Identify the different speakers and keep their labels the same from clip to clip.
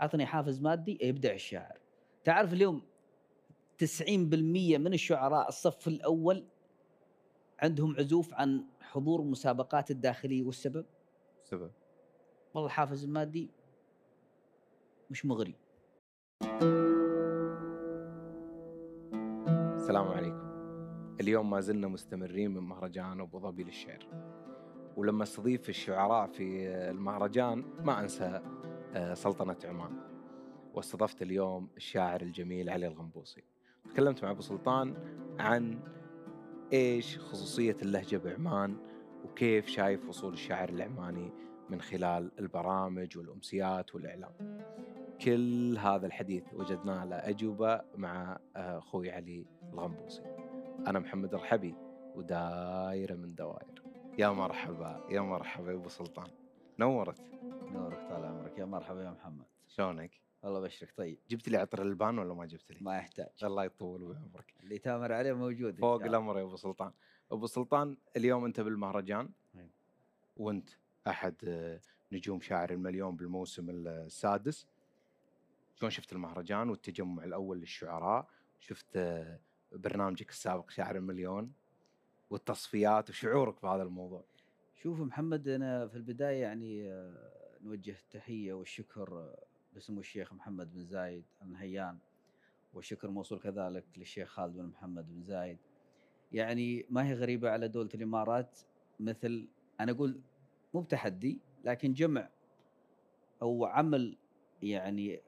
Speaker 1: أعطني حافز مادي يبدع الشاعر. تعرف اليوم 90% من الشعراء الصف الأول عندهم عزوف عن حضور مسابقات الداخلية والسبب
Speaker 2: سبب.
Speaker 1: والله الحافز المادي مش مغري.
Speaker 2: السلام عليكم. اليوم ما زلنا مستمرين من مهرجان أبو ظبي للشعر. ولما استضيف الشعراء في المهرجان ما أنسى آه، سلطنة عمان. واستضفت اليوم الشاعر الجميل علي الغنبوصي. تكلمت مع أبو سلطان عن إيش خصوصية اللهجة بعمان وكيف شايف وصول الشاعر العماني من خلال البرامج والأمسيات والإعلام. كل هذا الحديث وجدنا له أجوبة مع آه، أخوي علي الغنبوصي. أنا محمد الرحبي ودايرة من دوائر. يا مرحبا يا مرحبا يا أبو سلطان. نورت.
Speaker 1: يا مرحبا يا محمد.
Speaker 2: شلونك؟
Speaker 1: الله بشرك طيب.
Speaker 2: جبت لي عطر البان ولا ما جبت لي؟
Speaker 1: ما يحتاج.
Speaker 2: الله يطول بعمرك.
Speaker 1: اللي تأمر عليه موجود
Speaker 2: فوق. الأمر يا أبو سلطان. أبو سلطان اليوم أنت بالمهرجان
Speaker 1: أيوة.
Speaker 2: وأنت أحد آه، نجوم شاعر المليون بالموسم السادس. شلون شفت المهرجان والتجمع الأول للشعراء؟ شفت آه، برنامجك السابق شاعر المليون والتصفيات وشعورك بهذا الموضوع.
Speaker 1: شوف محمد أنا في البداية يعني آه، نوجه التحيه والشكر آه، باسم الشيخ محمد بن زايد النهيان والشكر موصول كذلك للشيخ خالد بن محمد بن زايد. يعني ما هي غريبة على دولة الإمارات؟ مثل أنا أقول مو بتحدي لكن جمع أو عمل يعني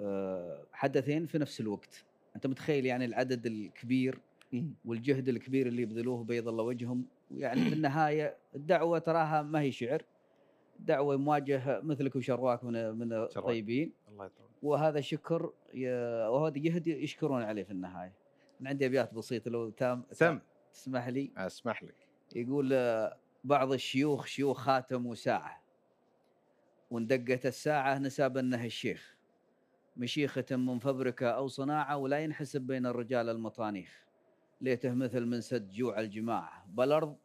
Speaker 1: آه، حدثين في نفس الوقت. أنت متخيل يعني العدد الكبير والجهد الكبير اللي يبذلوه بيض الله وجههم؟ ويعني في النهاية الدعوة تراها ما هي شعر. دعوة مواجهة مثلك وشرواك من من الطيبين.
Speaker 2: الله يطول.
Speaker 1: وهذا شكر وهذا جهد يشكرون عليه في النهاية. من عندي أبيات بسيطة لو تام
Speaker 2: سم
Speaker 1: تسمح لي؟
Speaker 2: أسمح لك.
Speaker 1: يقول آه، بعض الشيوخ شيوخ خاتموا ساعه وندقت الساعة نساب انه الشيخ. مشيخة من فبركة أو صناعة ولا ينحسب بين الرجال المطانيخ ليته مثل من سد جوع الجماعة. بالأرض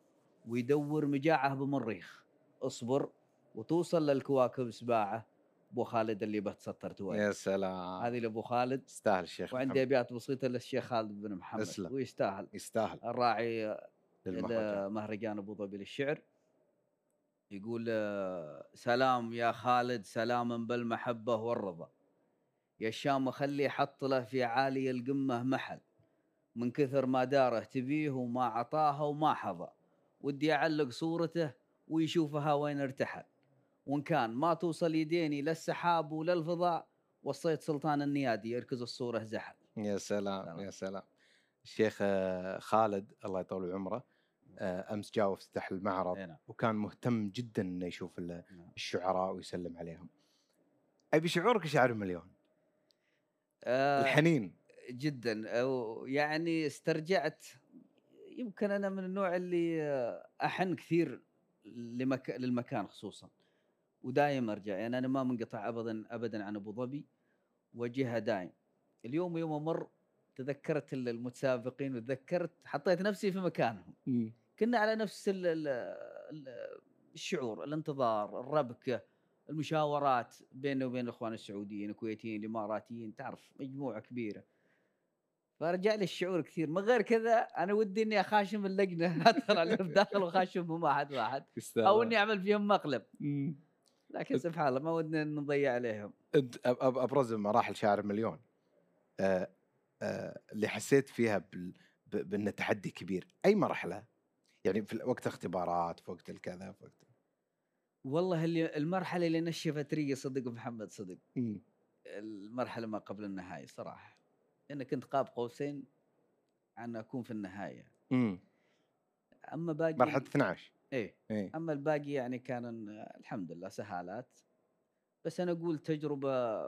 Speaker 1: ويدور مجاعة بمريخ. اصبر. وتوصل للكواكب سباعة. أبو خالد اللي بتسطر توالي
Speaker 2: يا سلام.
Speaker 1: هذه لأبو خالد.
Speaker 2: يستاهل الشيخ
Speaker 1: وعندي. أبيات بسيطة للشيخ خالد بن محمد.
Speaker 2: اسلم.
Speaker 1: ويستاهل.
Speaker 2: يستاهل.
Speaker 1: الراعي مهرجان أبو ظبي للشعر. يقول آه، سلام يا خالد سلاما بالمحبة والرضا. يا الشام خلي حط له في عالي القمة محل. من كثر ما داره تبيه وما عطاها وما حظى. ودي اعلق صورته ويشوفها وين ارتحل. وإن كان ما توصل يديني لا السحاب ولا الفضاء وصيت سلطان النيادي يركز الصورة زحل.
Speaker 2: يا سلام
Speaker 1: سلام.
Speaker 2: يا سلام. الشيخ آه، خالد الله يطول عمره آه، أمس جاء وافتتح المعرض
Speaker 1: نعم.
Speaker 2: وكان مهتم جدا إنه يشوف
Speaker 1: نعم.
Speaker 2: الشعراء ويسلم عليهم. أبي شعورك شاعر المليون؟
Speaker 1: آه،
Speaker 2: الحنين.
Speaker 1: جدا. يعني استرجعت يمكن أنا من النوع اللي أحن كثير لمك... للمكان خصوصا. ودايم أرجع. يعني أنا ما منقطع ابدا ابدا عن أبو ظبي وجهها دايم. اليوم يوم مر تذكرت ال- المتسابقين وتذكرت حطيت نفسي في مكانهم. كنا على نفس ال ال ال الشعور الانتظار الربكه المشاورات بيننا وبين الإخوان السعوديين الكويتيين الإماراتيين. تعرف مجموعة كبيرة. فرجع لي الشعور كثير. من غير كذا أنا ودي إني أخاشم اللجنة. أدخل الداخل وأخاشمهم وأحد. واحد أو إني أعمل فيهم مقلب. لكن سبحان الله ما ودنا نضيع عليهم.
Speaker 2: ابرز مراحل شاعر المليون آه، آه، اللي حسيت فيها بال... ب- بأنه تحدي كبير. أي مرحلة؟ يعني في وقت اختبارات في وقت الكذا في وقت
Speaker 1: والله اللي المرحلة اللي نشفت ريقي صدق محمد صدق.
Speaker 2: مم.
Speaker 1: المرحلة ما قبل النهاية صراحة. أنا كنت قاب قوسين عن أكون في النهاية.
Speaker 2: مم.
Speaker 1: أما باقي
Speaker 2: مرحلة 12
Speaker 1: إيه.
Speaker 2: إيه.
Speaker 1: أما الباقي يعني كان الحمد لله سهالات. بس أنا أقول تجربة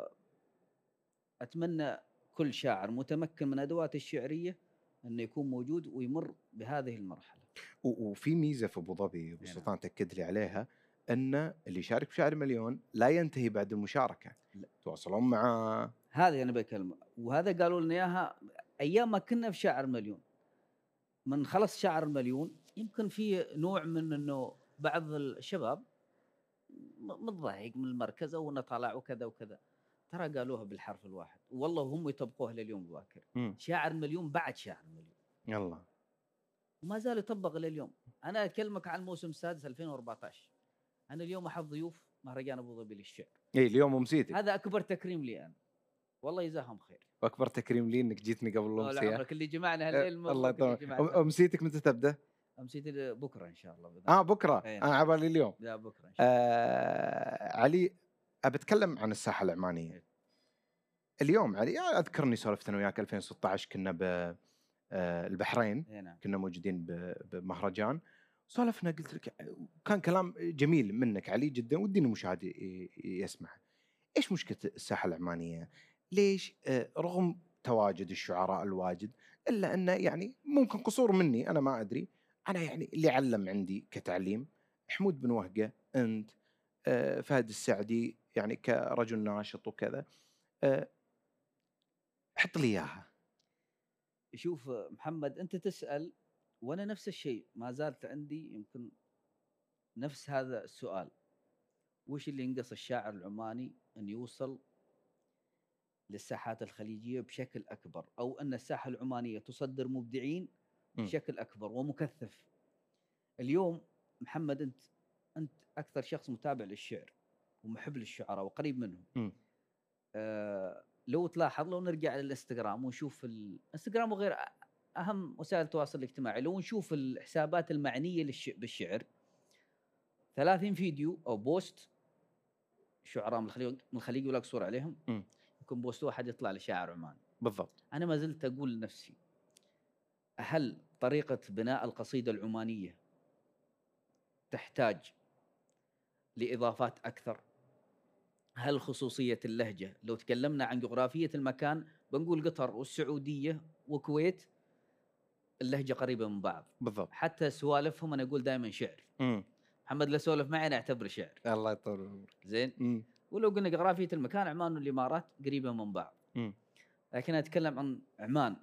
Speaker 1: أتمنى كل شاعر متمكن من أدواته الشعرية إنه يكون موجود ويمر بهذه
Speaker 2: المرحلة. وفي ميزة في أبو ظبي أبو
Speaker 1: نعم.
Speaker 2: سلطان تأكد لي عليها إن اللي يشارك في شعر مليون لا ينتهي بعد المشاركة.
Speaker 1: لا.
Speaker 2: تواصلون معاه.
Speaker 1: هذه أنا بكلمه وهذا قالوا لنا إياها أيام ما كنا في شاعر مليون. من خلص شاعر المليون يمكن في نوع من إنه بعض الشباب متضايق من المركز أو إنه طلع وكذا وكذا. ترى قالوها بالحرف الواحد. والله هم يطبقوها لليوم باكر. شاعر مليون بعد شاعر مليون.
Speaker 2: يلا.
Speaker 1: وما زال يطبق إلى اليوم أنا أكلمك عن الموسم السادس 2014 أنا اليوم احد ضيوف مهرجان أبو ظبي للشعر.
Speaker 2: اي اليوم امسيتك
Speaker 1: هذا أكبر تكريم لي أنا. والله يجزاهم خير.
Speaker 2: وأكبر تكريم لي إنك جيتني قبل الامسيه
Speaker 1: عمرك اللي جمعنا هالليل
Speaker 2: الله يطول امسيتك متى تبدأ؟
Speaker 1: امسيت بكرة إن شاء الله
Speaker 2: آه بكرة.
Speaker 1: إيه.
Speaker 2: أنا عبالي اليوم.
Speaker 1: لا بكرة إن شاء الله.
Speaker 2: آه علي أتكلم عن الساحة العمانيه
Speaker 1: إيه.
Speaker 2: اليوم علي اذكر اني سولفت أنا وياك 2016 كنا بالبحرين
Speaker 1: إيه نعم.
Speaker 2: كنا موجودين ب- بمهرجان سولفنا قلت لك كان كلام جميل منك علي جدا ودي إن المشاهد يسمع إيش مشكلة الساحة العمانيه؟ ليش آه، رغم تواجد الشعراء الواجد إلا انه يعني ممكن قصور مني أنا ما أدري. أنا يعني اللي علم عندي كتعليم حمود بن وهقة أنت فهد السعدي يعني كرجل ناشط وكذا حط لي إياها
Speaker 1: شوف محمد أنت تسأل وأنا نفس الشيء ما زالت عندي يمكن نفس هذا السؤال وش اللي ينقص الشاعر العماني إن يوصل للساحات الخليجية بشكل أكبر أو أن الساحة العمانية تصدر مبدعين. بشكل أكبر ومكثف. اليوم محمد أنت أنت أكثر شخص متابع للشعر ومحب للشعراء وقريب منهم. آه لو تلاحظ لو نرجع للانستغرام ونشوف الانستغرام وغير أهم وسائل التواصل الاجتماعي. لو نشوف الحسابات المعنية للش... بالشعر 30 فيديو أو post شعراء من الخليج من الخليج ولا قصور عليهم
Speaker 2: مم.
Speaker 1: يكون post واحد يطلع لشاعر عماني
Speaker 2: بالضبط.
Speaker 1: أنا ما زلت أقول لنفسي هل طريقة بناء القصيدة العمانية تحتاج لإضافات أكثر؟ هل خصوصية اللهجة؟ لو تكلمنا عن جغرافية المكان بنقول قطر والسعودية والكويت اللهجة قريبة من بعض.
Speaker 2: بالضبط.
Speaker 1: حتى سوالفهم أنا أقول دائما شعر.
Speaker 2: مم.
Speaker 1: محمد لا سولف معي أنا أعتبره شعر.
Speaker 2: الله يطول عمرك
Speaker 1: زين؟
Speaker 2: مم.
Speaker 1: ولو قلنا جغرافية المكان عمان والإمارات قريبة من بعض.
Speaker 2: مم.
Speaker 1: لكن أنا أتكلم عن عمان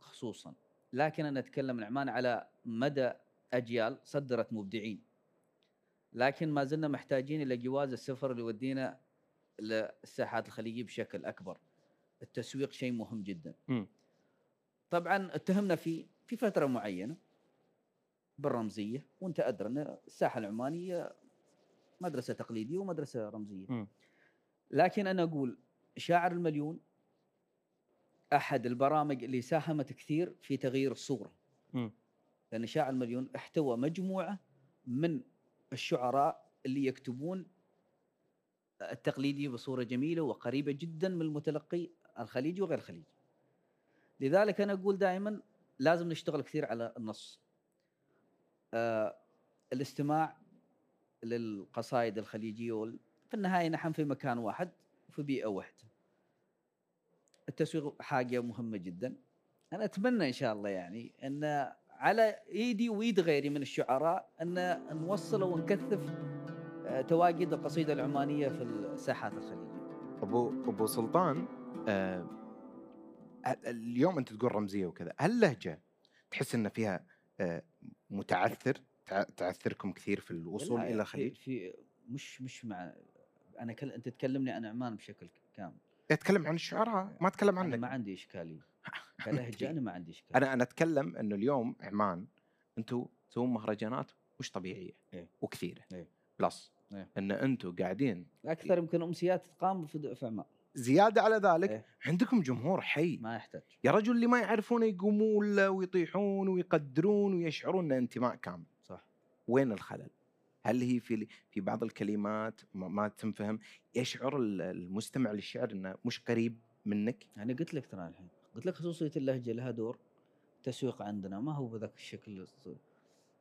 Speaker 1: خصوصا. لكن أنا أتكلم عن عمان على مدى أجيال صدرت مبدعين لكن ما زلنا محتاجين إلى جواز السفر اللي يودينا للساحات الخليجية بشكل أكبر التسويق شيء مهم جدا
Speaker 2: مم.
Speaker 1: طبعا اتهمنا في في فترة معينة بالرمزية وأنت أدرى أن الساحة العمانية مدرسة تقليدية ومدرسة رمزية
Speaker 2: مم.
Speaker 1: لكن أنا أقول شاعر المليون أحد البرامج اللي ساهمت كثير في تغيير الصورة
Speaker 2: مم.
Speaker 1: لأن شاعر المليون احتوى مجموعة من الشعراء اللي يكتبون التقليدي بصورة جميلة وقريبة جدا من المتلقي الخليجي وغير الخليجي. لذلك أنا أقول دائما لازم نشتغل كثير على النص. آه الاستماع للقصائد الخليجية. في النهاية نحن في مكان واحد وفي بيئة واحدة. التسويق حاجة مهمة جدا. أنا أتمنى إن شاء الله يعني أن على إيدي وإيد غيري من الشعراء أن نوصل ونكثف آه، تواجد القصيدة العمانية في الساحات الخليجية.
Speaker 2: أبو أبو سلطان آه ال- اليوم أنت تقول رمزية وكذا هل اللهجه تحس إن فيها آه متعثر تع- تعثركم كثير في الوصول
Speaker 1: إلى
Speaker 2: الخليج؟
Speaker 1: في مش مش مع أنا كل أنت تكلمني عن عمان بشكل كامل.
Speaker 2: أتكلم عن الشعراء ما
Speaker 1: أتكلم
Speaker 2: عنك
Speaker 1: ما عندي إشكالية. كلهجه أنا ما عندي إشكالية.
Speaker 2: أنا أنا أتكلم إنه اليوم عمان أنتم تسوون مهرجانات مش طبيعية
Speaker 1: إيه.
Speaker 2: وكثيرة
Speaker 1: إيه.
Speaker 2: بلس
Speaker 1: إيه.
Speaker 2: إن أنتم قاعدين
Speaker 1: أكثر يمكن أمسيات تقام في في عمان
Speaker 2: زيادة على ذلك
Speaker 1: إيه.
Speaker 2: عندكم جمهور حي
Speaker 1: ما يحتاج.
Speaker 2: يا رجل اللي ما يعرفونه يقومون له ويطيحون ويقدرون ويشعرون ان انتماء كامل
Speaker 1: صح.
Speaker 2: وين الخلل؟ هل هي في في بعض الكلمات ما, ما تنفهم يشعر ال- المستمع للشعر إنه مش قريب منك؟
Speaker 1: أنا قلت لك ترى الحين قلت لك خصوصية اللهجة لها دور التسويق عندنا ما هو بذاك الشكل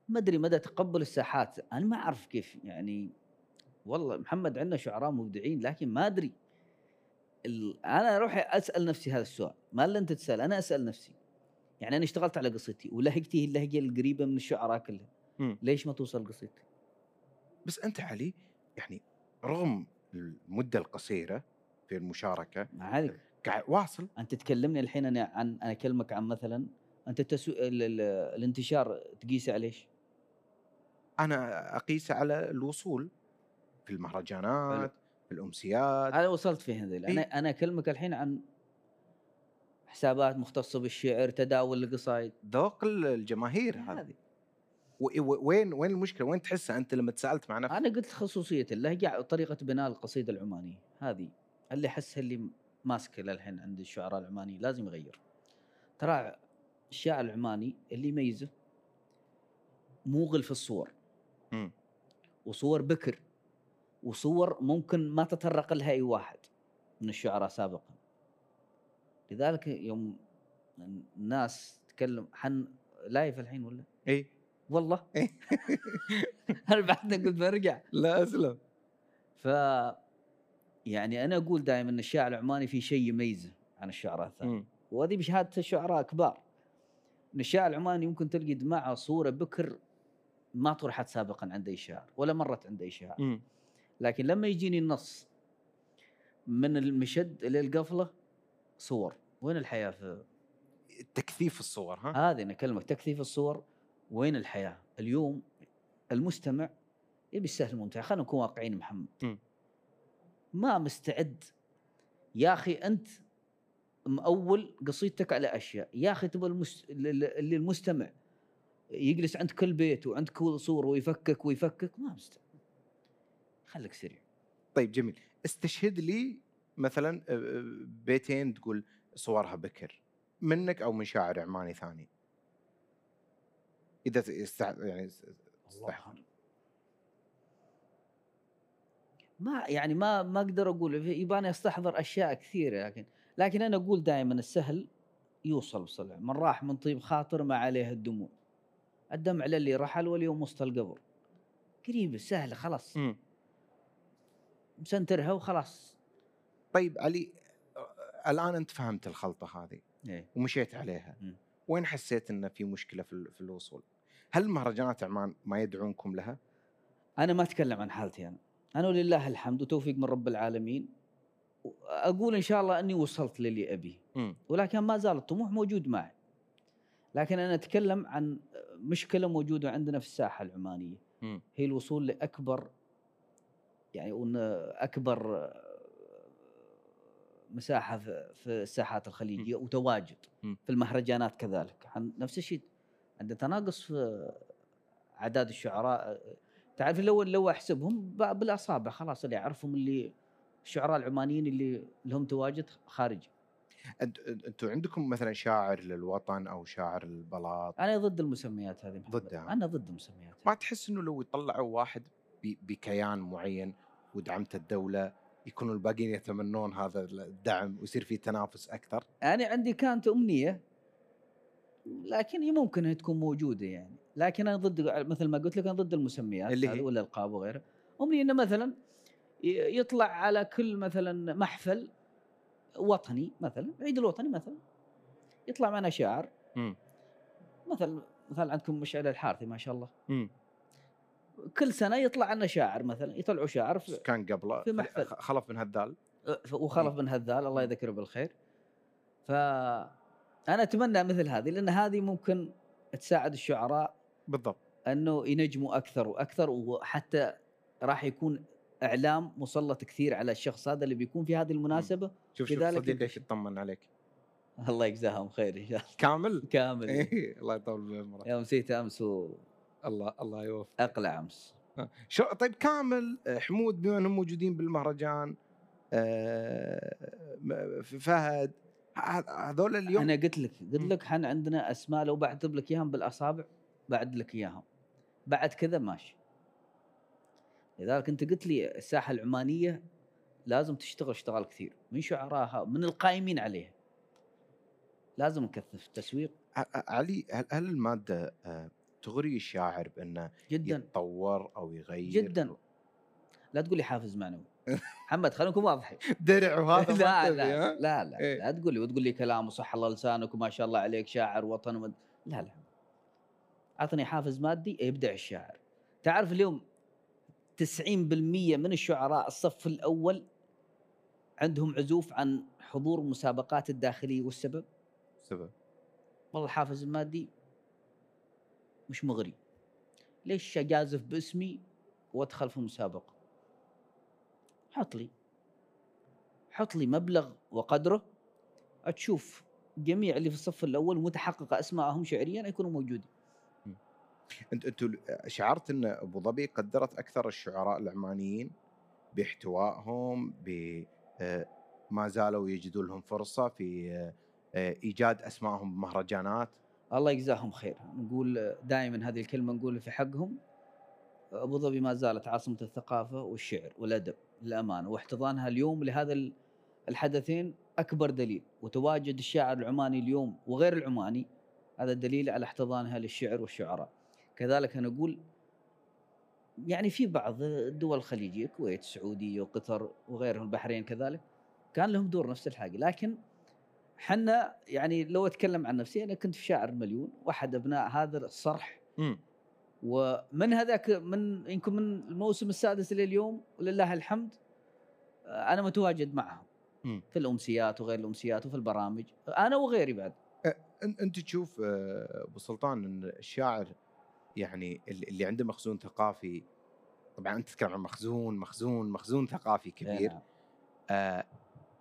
Speaker 1: ما أدري مدى تقبل الساحات أنا ما أعرف كيف يعني والله محمد عندنا شعراء مبدعين لكن ما أدري. أنا أروح أسأل نفسي هذا السؤال ما الا انت تسال أنا أسأل نفسي يعني أنا اشتغلت على قصتي ولهجتي هي اللهجة القريبة من الشعراء كلهم. ليش ما توصل قصيدتي؟
Speaker 2: بس أنت علي يعني رغم المدة القصيرة في المشاركة
Speaker 1: ما عليك.
Speaker 2: قاعد واصل.
Speaker 1: أنت تكلمني الحين أنا عن أنا أكلمك عن مثلا أنت التسو... ال... ال... الانتشار تقيسه على إيش؟
Speaker 2: أنا اقيس على الوصول في المهرجانات في الأمسيات.
Speaker 1: أنا وصلت في هذيل أنا
Speaker 2: إيه.
Speaker 1: أنا أكلمك الحين عن حسابات مختصة بالشعر تداول القصايد.
Speaker 2: ذوق ال- الجماهير
Speaker 1: هذه.
Speaker 2: وين وين المشكلة؟ وين تحسها أنت لما تسألت مع نفسك؟
Speaker 1: أنا قلت خصوصيه اللهجه وطريقه بناء القصيدة العمانية هذه اللي احسها اللي ماسكة للحين عند الشعراء العمانيين لازم يغير. ترى الشاعر العماني اللي يميزه موغل في الصور.
Speaker 2: مم.
Speaker 1: وصور بكر وصور ممكن ما تطرق لها أي واحد من الشعراء سابقا. لذلك يوم الناس تتكلم حن لايف الحين ولا؟
Speaker 2: اي
Speaker 1: والله.
Speaker 2: إيه.
Speaker 1: أنا بعدنا قلت برجع.
Speaker 2: لا أسلم.
Speaker 1: ف يعني أنا أقول دائما إن الشاعر العماني في شيء يميزه عن الشعراء الثانيين. وهذه بشهاده الشعراء كبار. إن الشاعر العماني ممكن تلقي معه صورة بكر ما طرحت سابقا عند أي شاعر ولا مرت عند أي شاعر. لكن لما يجيني النص من المشد إلى القفلة صور. وين الحياة في
Speaker 2: تكثيف الصور ها؟
Speaker 1: هذه أنا أكلمك تكثيف الصور وين الحياة؟ اليوم المستمع يبي السهل الممتع. خلينا نكون واقعيين محمد.
Speaker 2: مم.
Speaker 1: ما مستعد. يا أخي أنت مأول قصيدتك على أشياء. يا أخي تبغى المس... اللي المستمع يجلس عند كل بيت وعند كل صور ويفكك ويفكك ما مستعد. خليك سريع.
Speaker 2: طيب جميل. استشهد لي مثلا بيتين تقول صورها بكر منك أو من شاعر عماني ثاني. إذا استع... يعني است- استح...
Speaker 1: ما يعني ما ما أقدر أقول يباني استحضر أشياء كثيرة لكن لكن أنا أقول دائما السهل يوصل بسرعة. من راح من طيب خاطر ما عليه الدموع. الدمع للي رحل واليوم وسط القبر. قريبه سهله خلاص. مسنترها وخلاص.
Speaker 2: طيب علي الآن أنت فهمت الخلطة هذه
Speaker 1: إيه.
Speaker 2: ومشيت عليها. وين حسيت انه في مشكلة في الوصول؟ هل مهرجانات عمان ما يدعونكم لها؟
Speaker 1: أنا ما أتكلم عن حالتي أنا. أنا ولله الحمد وتوفيق من رب العالمين. أقول إن شاء الله أني وصلت للي ابيه
Speaker 2: مم.
Speaker 1: ولكن ما زال الطموح موجود معي. لكن أنا أتكلم عن مشكلة موجودة عندنا في الساحة
Speaker 2: العمانية.
Speaker 1: هي الوصول لأكبر يعني أكبر مساحة في الساحات الخليجية وتواجد. في المهرجانات كذلك. عن نفس الشيء عند تناقص في أعداد الشعراء تعرف لو لو أحسبهم بالأصابع خلاص اللي اعرفهم اللي الشعراء العمانيين اللي لهم تواجد خارجي
Speaker 2: أنتم عندكم مثلا شاعر للوطن أو شاعر البلاط
Speaker 1: أنا ضد المسميات هذه محمد.
Speaker 2: ضدها.
Speaker 1: أنا ضد المسميات
Speaker 2: ما تحس إنه لو يطلعوا واحد بكيان معين ودعمته الدولة يكونوا الباقيين يتمنون هذا الدعم ويصير في تنافس أكثر
Speaker 1: أنا عندي كانت أمنية لكن هي ممكن إنها تكون موجودة يعني. لكن أنا ضد مثل ما قلت لك أنا ضد المسميات
Speaker 2: اللي هي؟
Speaker 1: والالقاب وغيرها. امنيه انه مثلا يطلع على كل مثلا محفل وطني مثلا العيد الوطني مثلا. يطلع معنا شاعر. مثلا مثلا عندكم مشعل الحارثي ما شاء الله.
Speaker 2: مم.
Speaker 1: كل سنة يطلع عنا شاعر مثلا يطلعوا شاعر في
Speaker 2: كان قبله
Speaker 1: في محفل.
Speaker 2: خلف بن هدال
Speaker 1: وخلف بن هذال الله يذكره بالخير. فانا أتمنى مثل هذه لأن هذه ممكن تساعد الشعراء
Speaker 2: بالضبط.
Speaker 1: أنه ينجموا أكثر وأكثر وحتى راح يكون إعلام مسلط كثير على الشخص هذا اللي بيكون في هذه المناسبة.
Speaker 2: شوف شوف صديقك. يطمن عليك.
Speaker 1: الله يجزاهم خير إن شاء الله.
Speaker 2: كامل؟
Speaker 1: كامل.
Speaker 2: إيه الله يطول بعمرك.
Speaker 1: يوم نسيت أمس
Speaker 2: الله الله يوفق
Speaker 1: واقلع أمس.
Speaker 2: شو طيب كامل آه، حمود بما أنهم موجودين بالمهرجان آه، فهد هذول اليوم
Speaker 1: أنا قلت لك قلت. لك إحنا عندنا أسماء لو بعتب لك إياهم بالأصابع بعد لك إياهم. بعد كذا ماشي. لذلك أنت قلت لي الساحة العمانية لازم تشتغل اشتغال كثير. من شعراها من القائمين عليها. لازم نكثف تسويق
Speaker 2: ع- ع- علي هل هل المادة آه، تغري الشاعر بأنه
Speaker 1: جدا.
Speaker 2: يتطور أو يغير؟
Speaker 1: جدا. لا تقول لي حافز معنوي. محمد خلينا نكون واضحين.
Speaker 2: درع وهذا
Speaker 1: لا لا
Speaker 2: ها؟
Speaker 1: لا لا,
Speaker 2: إيه.
Speaker 1: لا تقول لي وتقول لي كلام وصح الله لسانك وما شاء الله عليك شاعر وطن ومد... لا لا. أعطني حافز مادي يبدع الشاعر. تعرف اليوم 90% من الشعراء الصف الأول عندهم عزوف عن حضور مسابقات الداخلية والسبب
Speaker 2: سبب.
Speaker 1: والله الحافز المادي مش مغري. ليش أجازف باسمي وأدخل في مسابقة؟ حط لي. حط لي مبلغ وقدره. تشوف جميع اللي في الصف الأول متحققه اسمائهم شعريا يكونوا موجودين.
Speaker 2: انت أنتوا شعرت إن أبو ظبي قدرت أكثر الشعراء العمانيين باحتوائهم ب آه، ما زالوا يجدوا لهم فرصة في آه، آه، إيجاد اسمائهم بمهرجانات.
Speaker 1: الله يجزاهم خير. نقول دائما هذه الكلمة نقول في حقهم. أبو ظبي ما زالت عاصمة الثقافة والشعر والأدب. للأمانة واحتضانها اليوم لهذا ال- الحدثين أكبر دليل. وتواجد الشاعر العماني اليوم وغير العماني هذا دليل على احتضانها للشعر والشعراء. كذلك أنا أقول يعني في بعض الدول الخليجية الكويت السعودية وقطر وغيرهم البحرين كذلك كان لهم دور نفس الحاجة. لكن حنا يعني لو أتكلم عن نفسي أنا كنت في شاعر مليون وأحد أبناء هذا الصرح. ومن هذاك من يمكن من الموسم السادس لليوم ولله الحمد آه، أنا متواجد معهم
Speaker 2: مم.
Speaker 1: في الأمسيات وغير الأمسيات وفي البرامج أنا وغيري بعد
Speaker 2: أنت تشوف آه، أبو سلطان إن الشاعر يعني اللي عنده مخزون ثقافي طبعا أنت تتكلم عن مخزون مخزون مخزون ثقافي كبير
Speaker 1: نعم.
Speaker 2: آه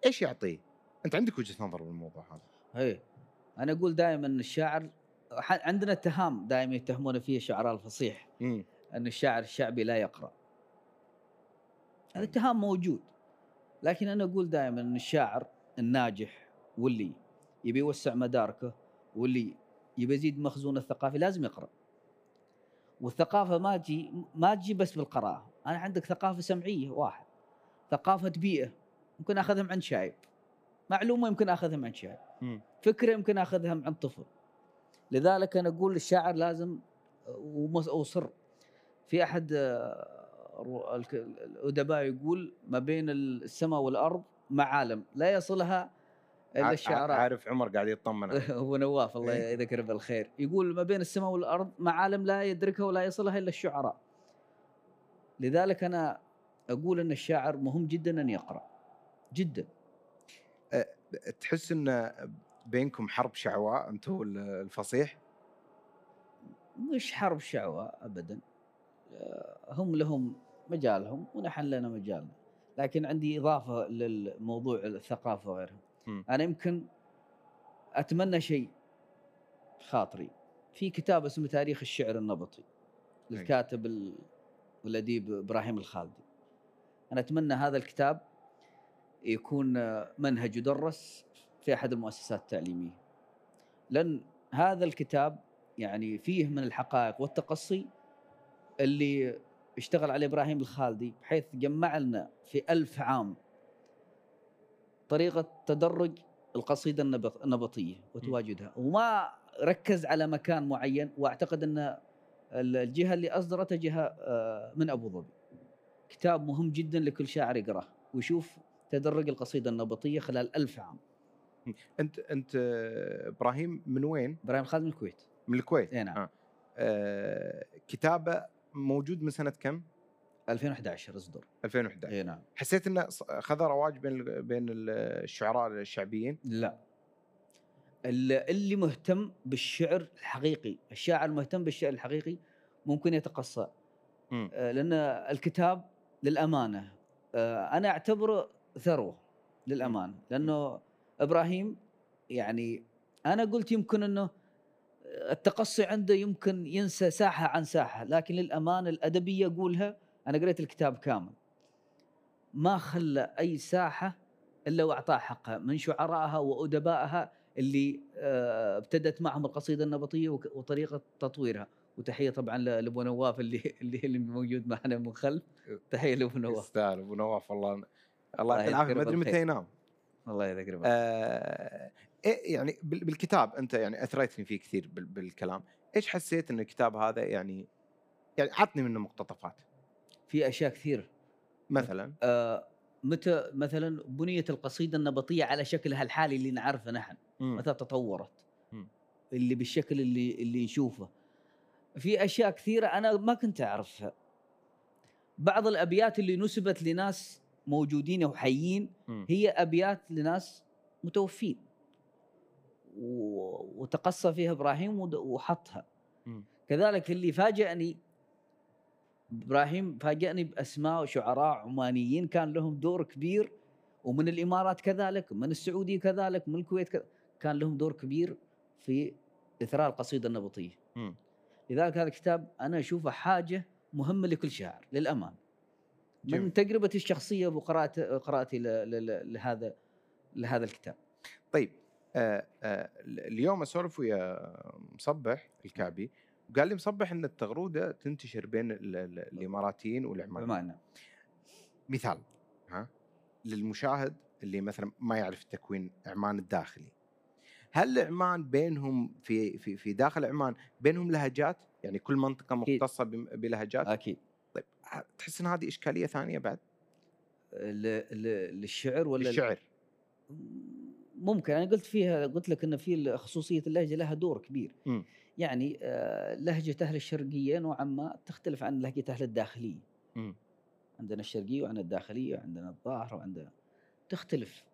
Speaker 2: إيش يعطيه؟ أنت عندك وجهة نظر بالموضوع هذا
Speaker 1: إيه أنا أقول دائما الشاعر عندنا اتهام دائما يتهمون فيه الشعراء الفصيح
Speaker 2: مم.
Speaker 1: أن الشاعر الشعبي لا يقرأ هذا
Speaker 2: أيوة.
Speaker 1: اتهام موجود لكن أنا أقول دائما أن الشاعر الناجح واللي يبي يوسع مداركه واللي يبي يزيد مخزونه الثقافي لازم يقرأ والثقافة ما تجي ما تجي بس بالقراءة أنا عندك ثقافة سمعية واحد ثقافة بيئه ممكن اخذها من عند شايب معلومة يمكن اخذها من شايب. فكرة يمكن اخذها من عند طفل لذلك أنا أقول الشاعر لازم وصر. في أحد آه، الأدباء يقول ما بين السماء والأرض معالم لا يصلها
Speaker 2: إلا
Speaker 1: الشعراء.
Speaker 2: عارف عمر قاعد يطمن.
Speaker 1: ابو نواف الله
Speaker 2: إيه.
Speaker 1: يذكره بالخير. يقول ما بين السماء والأرض معالم لا يدركها ولا يصلها إلا الشعراء. لذلك أنا أقول إن الشاعر مهم جدا أن يقرأ. جدا.
Speaker 2: تحس إن بينكم حرب شعواء أنتم الفصيح؟
Speaker 1: مش حرب شعواء ابدا آه، هم لهم مجالهم ونحن لنا مجالنا لكن عندي إضافة للموضوع الثقافة وغيرها. أنا يمكن أتمنى شيء خاطري في كتاب اسمه تاريخ الشعر النبطي. للكاتب ال- والاديب إبراهيم الخالدي أنا أتمنى هذا الكتاب يكون منهج يدرس في أحد المؤسسات التعليمية. لأن هذا الكتاب يعني فيه من الحقائق والتقصي اللي اشتغل عليه إبراهيم الخالدي بحيث جمع لنا في ألف عام طريقة تدرج القصيدة النبط- النبطية وتواجدها. وما ركز على مكان معين وأعتقد أن الجهة اللي أصدرته جهة آه، من أبو ظبي. كتاب مهم جدا لكل شاعر يقرأه ويشوف تدرج القصيدة النبطية خلال ألف عام.
Speaker 2: انت أنت إبراهيم من وين؟
Speaker 1: إبراهيم الخالدي من الكويت.
Speaker 2: من الكويت.
Speaker 1: اي نعم.
Speaker 2: آه. آه كتابة موجود من سنة كم؟
Speaker 1: 2011 اصدر.
Speaker 2: 2011
Speaker 1: اي نعم.
Speaker 2: حسيت إنه خذ رواج بين بين ال- الشعراء الشعبيين؟
Speaker 1: لا. اللي مهتم بالشعر الحقيقي الشاعر المهتم بالشعر الحقيقي ممكن يتقصى. آه، لأن الكتاب للأمانة آه، أنا أعتبره ثروة للأمانة. لأنه إبراهيم يعني أنا قلت يمكن إنه التقصي عنده يمكن ينسى ساحة عن ساحة لكن للأمانة الأدبية أقولها أنا قريت الكتاب كامل. ما خلى أي ساحة إلا واعطاها حقها من شعرائها وأدبائها اللي آه، ابتدت معهم القصيدة النبطية وطريقة تطويرها. وتحية طبعا لأبو نواف اللي اللي اللي موجود معنا من خلف. تحية لأبو نواف.
Speaker 2: يستاهل أبو نواف والله. الله
Speaker 1: الله
Speaker 2: يعطيه العافية. ما أدري متى. ينام.
Speaker 1: الله يذكره بالخير.
Speaker 2: آه إيه يعني بال- بالكتاب أنت يعني اثريتني فيه كثير بال- بالكلام. إيش حسيت إن الكتاب هذا يعني يعني عطني منه مقتطفات؟
Speaker 1: في أشياء كثير.
Speaker 2: مثلا؟
Speaker 1: آه، متى مثلا بنيت القصيدة النبطية على شكلها الحالي اللي نعرفه نحن
Speaker 2: مم.
Speaker 1: متى تطورت؟
Speaker 2: مم.
Speaker 1: اللي بالشكل اللي اللي نشوفه. في أشياء كثيرة أنا ما كنت أعرفها. بعض الأبيات اللي نسبت لناس موجودين وحيين. هي أبيات لناس متوفين وتقصى فيها إبراهيم وحطها. كذلك اللي فاجأني إبراهيم فاجأني بأسماء شعراء عمانيين كان لهم دور كبير ومن الإمارات كذلك من السعودية كذلك من الكويت كذلك كان لهم دور كبير في اثراء القصيده النبطية
Speaker 2: مم.
Speaker 1: لذلك هذا الكتاب أنا أشوفه حاجة مهمة لكل شاعر
Speaker 2: للأمانة.
Speaker 1: من تجربتي الشخصية وقراءتي قراءتي لهذا لهذا الكتاب.
Speaker 2: طيب آه آه اليوم أسولف ويا مصبح الكعبي قال لي مصبح إن التغرودة تنتشر بين ال- ال- الإماراتيين والعمانيين.
Speaker 1: بمعنى؟
Speaker 2: مثال ها للمشاهد اللي مثلا ما يعرف تكوين عمان الداخلي. هل عمان بينهم في في في داخل عمان بينهم لهجات؟ يعني كل منطقة. مختصة بلهجات؟ أكيد. تحس ان هذه إشكالية ثانية بعد؟
Speaker 1: ل- ل- للشعر ولا
Speaker 2: الشعر
Speaker 1: ممكن. أنا قلت فيها قلت لك إن في خصوصية اللهجة لها دور كبير.
Speaker 2: مم.
Speaker 1: يعني آه، لهجة أهل الشرقية نوعا ما تختلف عن لهجة أهل الداخلية.
Speaker 2: مم.
Speaker 1: عندنا الشرقية وعندنا الداخلية وعندنا الظاهر وعندنا تختلف.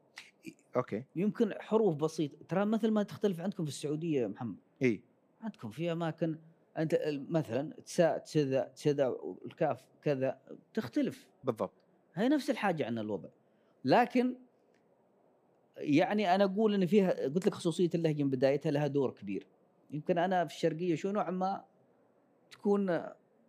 Speaker 2: أوكي.
Speaker 1: يمكن حروف بسيطة. ترى مثل ما تختلف عندكم في السعودية يا محمد.
Speaker 2: إي.
Speaker 1: عندكم في أماكن أنت مثلا تساء تسذا تسذا والكاف كذا تختلف.
Speaker 2: بالضبط.
Speaker 1: هي نفس الحاجة عندنا الوضع. لكن يعني أنا أقول إن فيها قلت لك خصوصية اللهجة من بدايتها لها دور كبير. يمكن أنا في الشرقية شو نوعا ما تكون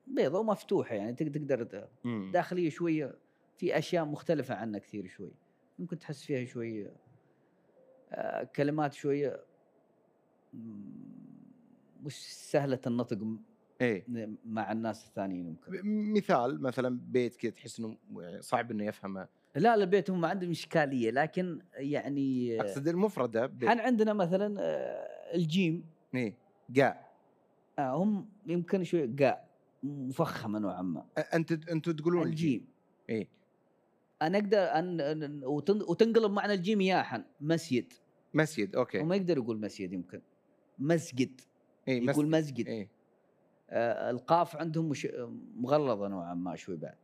Speaker 1: بيضة ومفتوحة يعني تق- تقدر. داخلية شوية في أشياء مختلفة عنا كثير شوي. ممكن تحس فيها شوي آه، كلمات شوية مم، مش سهلة النطق م-
Speaker 2: اي
Speaker 1: مع الناس الثانيين يمكن.
Speaker 2: مثال مثلا بيت كذا تحس إنه يعني صعب إنه يفهمه.
Speaker 1: لا لا البيت هم ما عندهم إشكالية لكن يعني
Speaker 2: أقصد المفردة بيت.
Speaker 1: إحنا عندنا مثلا آه، الجيم.
Speaker 2: اي قاء
Speaker 1: آه، هم يمكن شوي قاء مفخمة نوعا ما.
Speaker 2: أنت أنتم تقولون الجيم.
Speaker 1: الجيم.
Speaker 2: اي
Speaker 1: أنا أقدر ان وتنقلب معنى الجيم ياحا مسجد.
Speaker 2: مسجد أوكي.
Speaker 1: وما يقدر يقول مسجد يمكن. مسجد.
Speaker 2: اي
Speaker 1: يقول مسجد.
Speaker 2: اي
Speaker 1: آه القاف عندهم مش مغلظة نوعا ما شوي بعد.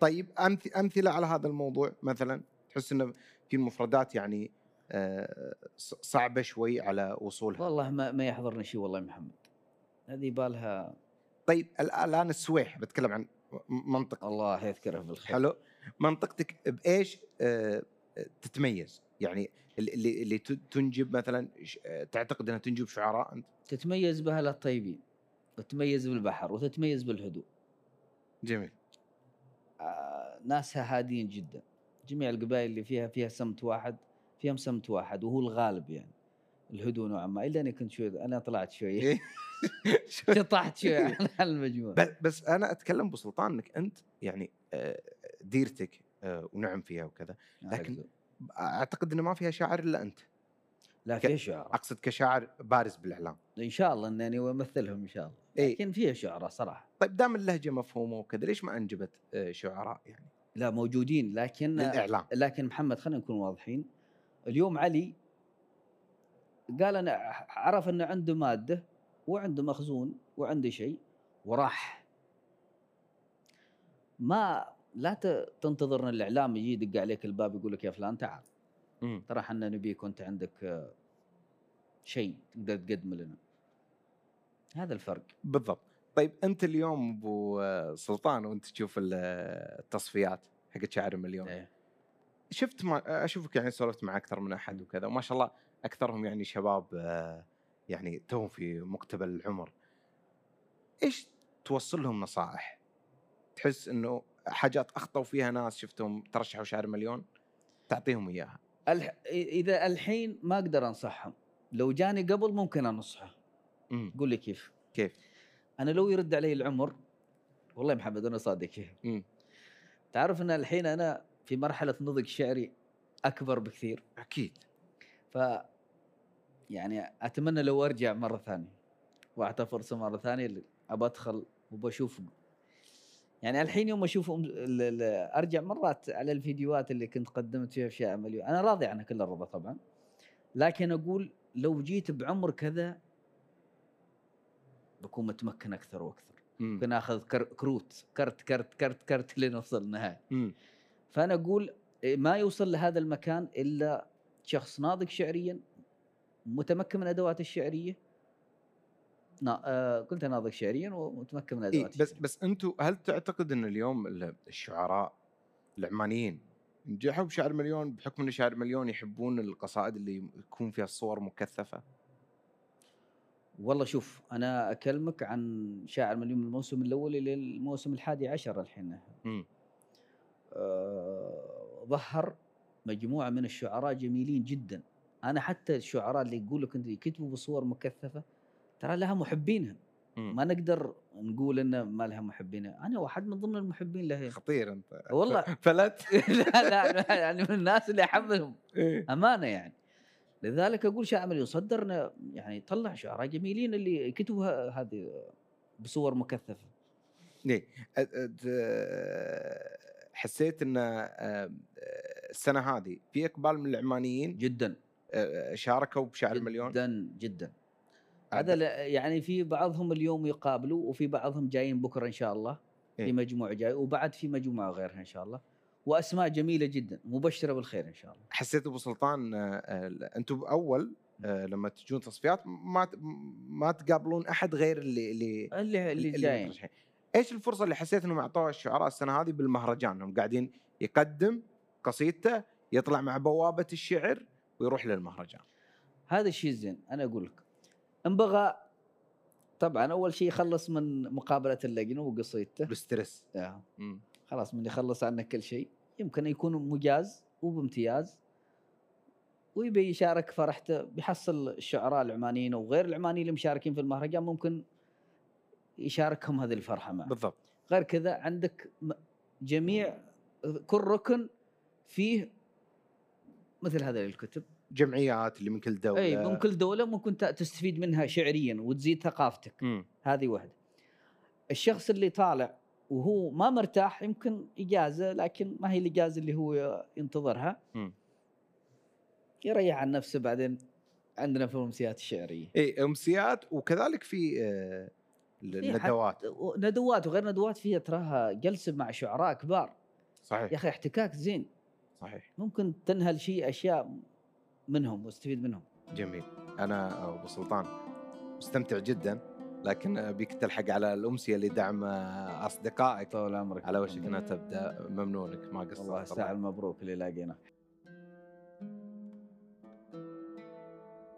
Speaker 2: طيب أمثلة على هذا الموضوع مثلا؟ تحس إنه في المفردات يعني آه، ص- صعبة شوي على وصولها.
Speaker 1: والله ما, ما يحضرني شيء والله يا محمد. هذه بالها
Speaker 2: طيب ال- الآن السويح بتكلم عن م- منطقه
Speaker 1: الله يذكره بالخير.
Speaker 2: حلو. منطقتك بإيش؟ آه، تتميز. يعني اللي- اللي تنجب مثلا تعتقد إنها تنجب شعراء أنت؟
Speaker 1: تتميز باهلها الطيبين وتتميز بالبحر وتتميز بالهدوء.
Speaker 2: جميل.
Speaker 1: آه، ناسها هادين جدا. جميع القبائل اللي فيها فيها سمت واحد فيهم سمت واحد وهو الغالب يعني. الهدوء نوعا ما. إلا أني كنت شوي أنا طلعت شوي.
Speaker 2: إيه.
Speaker 1: شطحت شوي المجموعة.
Speaker 2: ب- بس أنا أتكلم ابو سلطان إنك أنت يعني آه، ديرتك ونعم فيها وكذا. لكن أعتقد إنه ما فيها شاعر إلا أنت.
Speaker 1: لا فيها شعراء
Speaker 2: أقصد كشاعر بارز بالإعلام.
Speaker 1: إن شاء الله إنني أمثلهم إن شاء الله.
Speaker 2: إيه.
Speaker 1: لكن فيها شعراء صراحة.
Speaker 2: طيب دام اللهجة مفهومة وكذا ليش ما أنجبت آه، شعراء يعني؟
Speaker 1: لا موجودين لكن
Speaker 2: للإعلام.
Speaker 1: لكن محمد خلينا نكون واضحين. اليوم علي قال أنا عرف إنه عنده مادة وعنده مخزون وعنده شيء وراح. ما لا تنتظر ان الإعلام يجي يدق عليك الباب يقول لك يا فلان تعال. ترى إحنا نبيك وانت عندك آه، شيء تقدر تقدمه لنا. هذا الفرق.
Speaker 2: بالضبط. طيب أنت اليوم أبو آه، سلطان وأنت تشوف ال- التصفيات حقت شاعر المليون
Speaker 1: إيه.
Speaker 2: شفت ما أشوفك يعني سولفت مع أكثر من أحد وكذا وما شاء الله أكثرهم يعني شباب آه، يعني توهم في مقتبل العمر. إيش توصل لهم نصائح؟ تحس إنه حاجات اخطوا فيها ناس شفتهم ترشحوا شاعر مليون تعطيهم إياها.
Speaker 1: الح... إذا الحين ما أقدر أنصحهم لو جاني قبل ممكن
Speaker 2: أنصحه.
Speaker 1: قول لي كيف؟
Speaker 2: كيف؟
Speaker 1: أنا لو يرد علي العمر والله يا محمد أنا صادق تعرف إن الحين أنا في مرحلة نضج شعري أكبر بكثير.
Speaker 2: أكيد.
Speaker 1: ف يعني أتمنى لو أرجع مرة ثانية واعطى فرصه مره ثانية أبى أدخل وبشوف يعني الحين يوم أشوف أم- أرجع مرات على الفيديوهات اللي كنت قدمت فيها أشياء مليون. أنا راضي عنها كل الرضا طبعا لكن أقول لو جيت بعمر كذا بكون متمكن أكثر
Speaker 2: وأكثر.
Speaker 1: ممكن آخذ كر- كروت كرت كرت كرت كرت لين اوصل النهايه فأنا أقول ما يوصل لهذا المكان إلا شخص ناضج شعريا متمكن من أدوات الشعرية نا... آه قلت ناضج شعريا ومتمكن من
Speaker 2: إيه
Speaker 1: أدوات
Speaker 2: بس بس أنتم هل تعتقد إن اليوم ال- الشعراء العمانيين نجحوا بشاعر مليون بحكم إن شاعر مليون يحبون القصائد اللي يكون فيها الصور مكثفة؟
Speaker 1: والله شوف أنا أكلمك عن شاعر مليون من الموسم الأول إلى الموسم الحادي عشر الحين. آه، ظهر مجموعة من الشعراء جميلين جدا. أنا حتى الشعراء اللي يقول لك انت يكتبوا بصور مكثفة ترى لها محبينها. ما نقدر نقول ان ما لها محبينها. أنا واحد من ضمن المحبين لها.
Speaker 2: خطير أنت.
Speaker 1: والله.
Speaker 2: فلت.
Speaker 1: لا لا يعني من الناس اللي أحبهم.
Speaker 2: إيه.
Speaker 1: أمانة يعني. لذلك أقول شاعر مليون صدرنا يعني طلع شعراء جميلين اللي يكتبوا ه- هذه بصور مكثفة.
Speaker 2: ليه؟ حسيت ان السنة هذه في إقبال من العمانيين.
Speaker 1: جدا.
Speaker 2: شاركوا بشعر المليون
Speaker 1: جدا جدا. هذا يعني في بعضهم اليوم يقابلوا وفي بعضهم جايين بكرة إن شاء الله
Speaker 2: إيه.
Speaker 1: في مجموعه جاي وبعد في مجموعة غيرها إن شاء الله. وأسماء جميلة جدا مبشرة بالخير إن شاء الله.
Speaker 2: حسيت أبو سلطان آه، أنتم اول آه، لما تجون تصفيات ما ما تقابلون أحد غير اللي اللي
Speaker 1: اللي اللي جايين.
Speaker 2: إيش الفرصة اللي حسيت انهم اعطوها الشعراء السنة هذه بالمهرجان؟ انهم قاعدين يقدم قصيدته يطلع مع بوابة الشعر ويروح للمهرجان.
Speaker 1: هذا الشيء الزين أنا أقول لك. ان بغى طبعا أول شيء يخلص من مقابلة اللجنة وقصيدته.
Speaker 2: بالستريس.
Speaker 1: آه.
Speaker 2: مم.
Speaker 1: خلاص من يخلص عنك كل شيء. يمكن يكون مجاز وبامتياز. ويبي يشارك فرحته بيحصل الشعراء العمانيين وغير العمانيين اللي مشاركين في المهرجان ممكن يشاركهم هذه الفرحة معه.
Speaker 2: بالضبط.
Speaker 1: غير كذا عندك جميع كل ركن فيه مثل هذه الكتب.
Speaker 2: جمعيات اللي من كل دولة.
Speaker 1: إي من كل دولة ممكن تستفيد منها شعريا وتزيد ثقافتك.
Speaker 2: مم.
Speaker 1: هذه واحدة. الشخص اللي طالع وهو ما مرتاح يمكن اجازه لكن ما هي الإجازة اللي هو ينتظرها.
Speaker 2: مم.
Speaker 1: يريح عن نفسه بعدين عندنا في الأمسيات الشعرية.
Speaker 2: إي أمسيات وكذلك في آه، الندوات
Speaker 1: ندوات. وغير ندوات فيها تراها جلسة مع شعراء كبار. يا
Speaker 2: صحيح
Speaker 1: أخي احتكاك زين.
Speaker 2: صحيح.
Speaker 1: ممكن تنهل شيء أشياء منهم واستفيد منهم.
Speaker 2: جميل. أنا أبو سلطان مستمتع جدا لكن أبيك تلحق على الأمسية لدعم أصدقائك.
Speaker 1: طول عمرك.
Speaker 2: على وشك أنها تبدأ ممنونك ما قصرت
Speaker 1: والله الساعة المبروك اللي لاقينا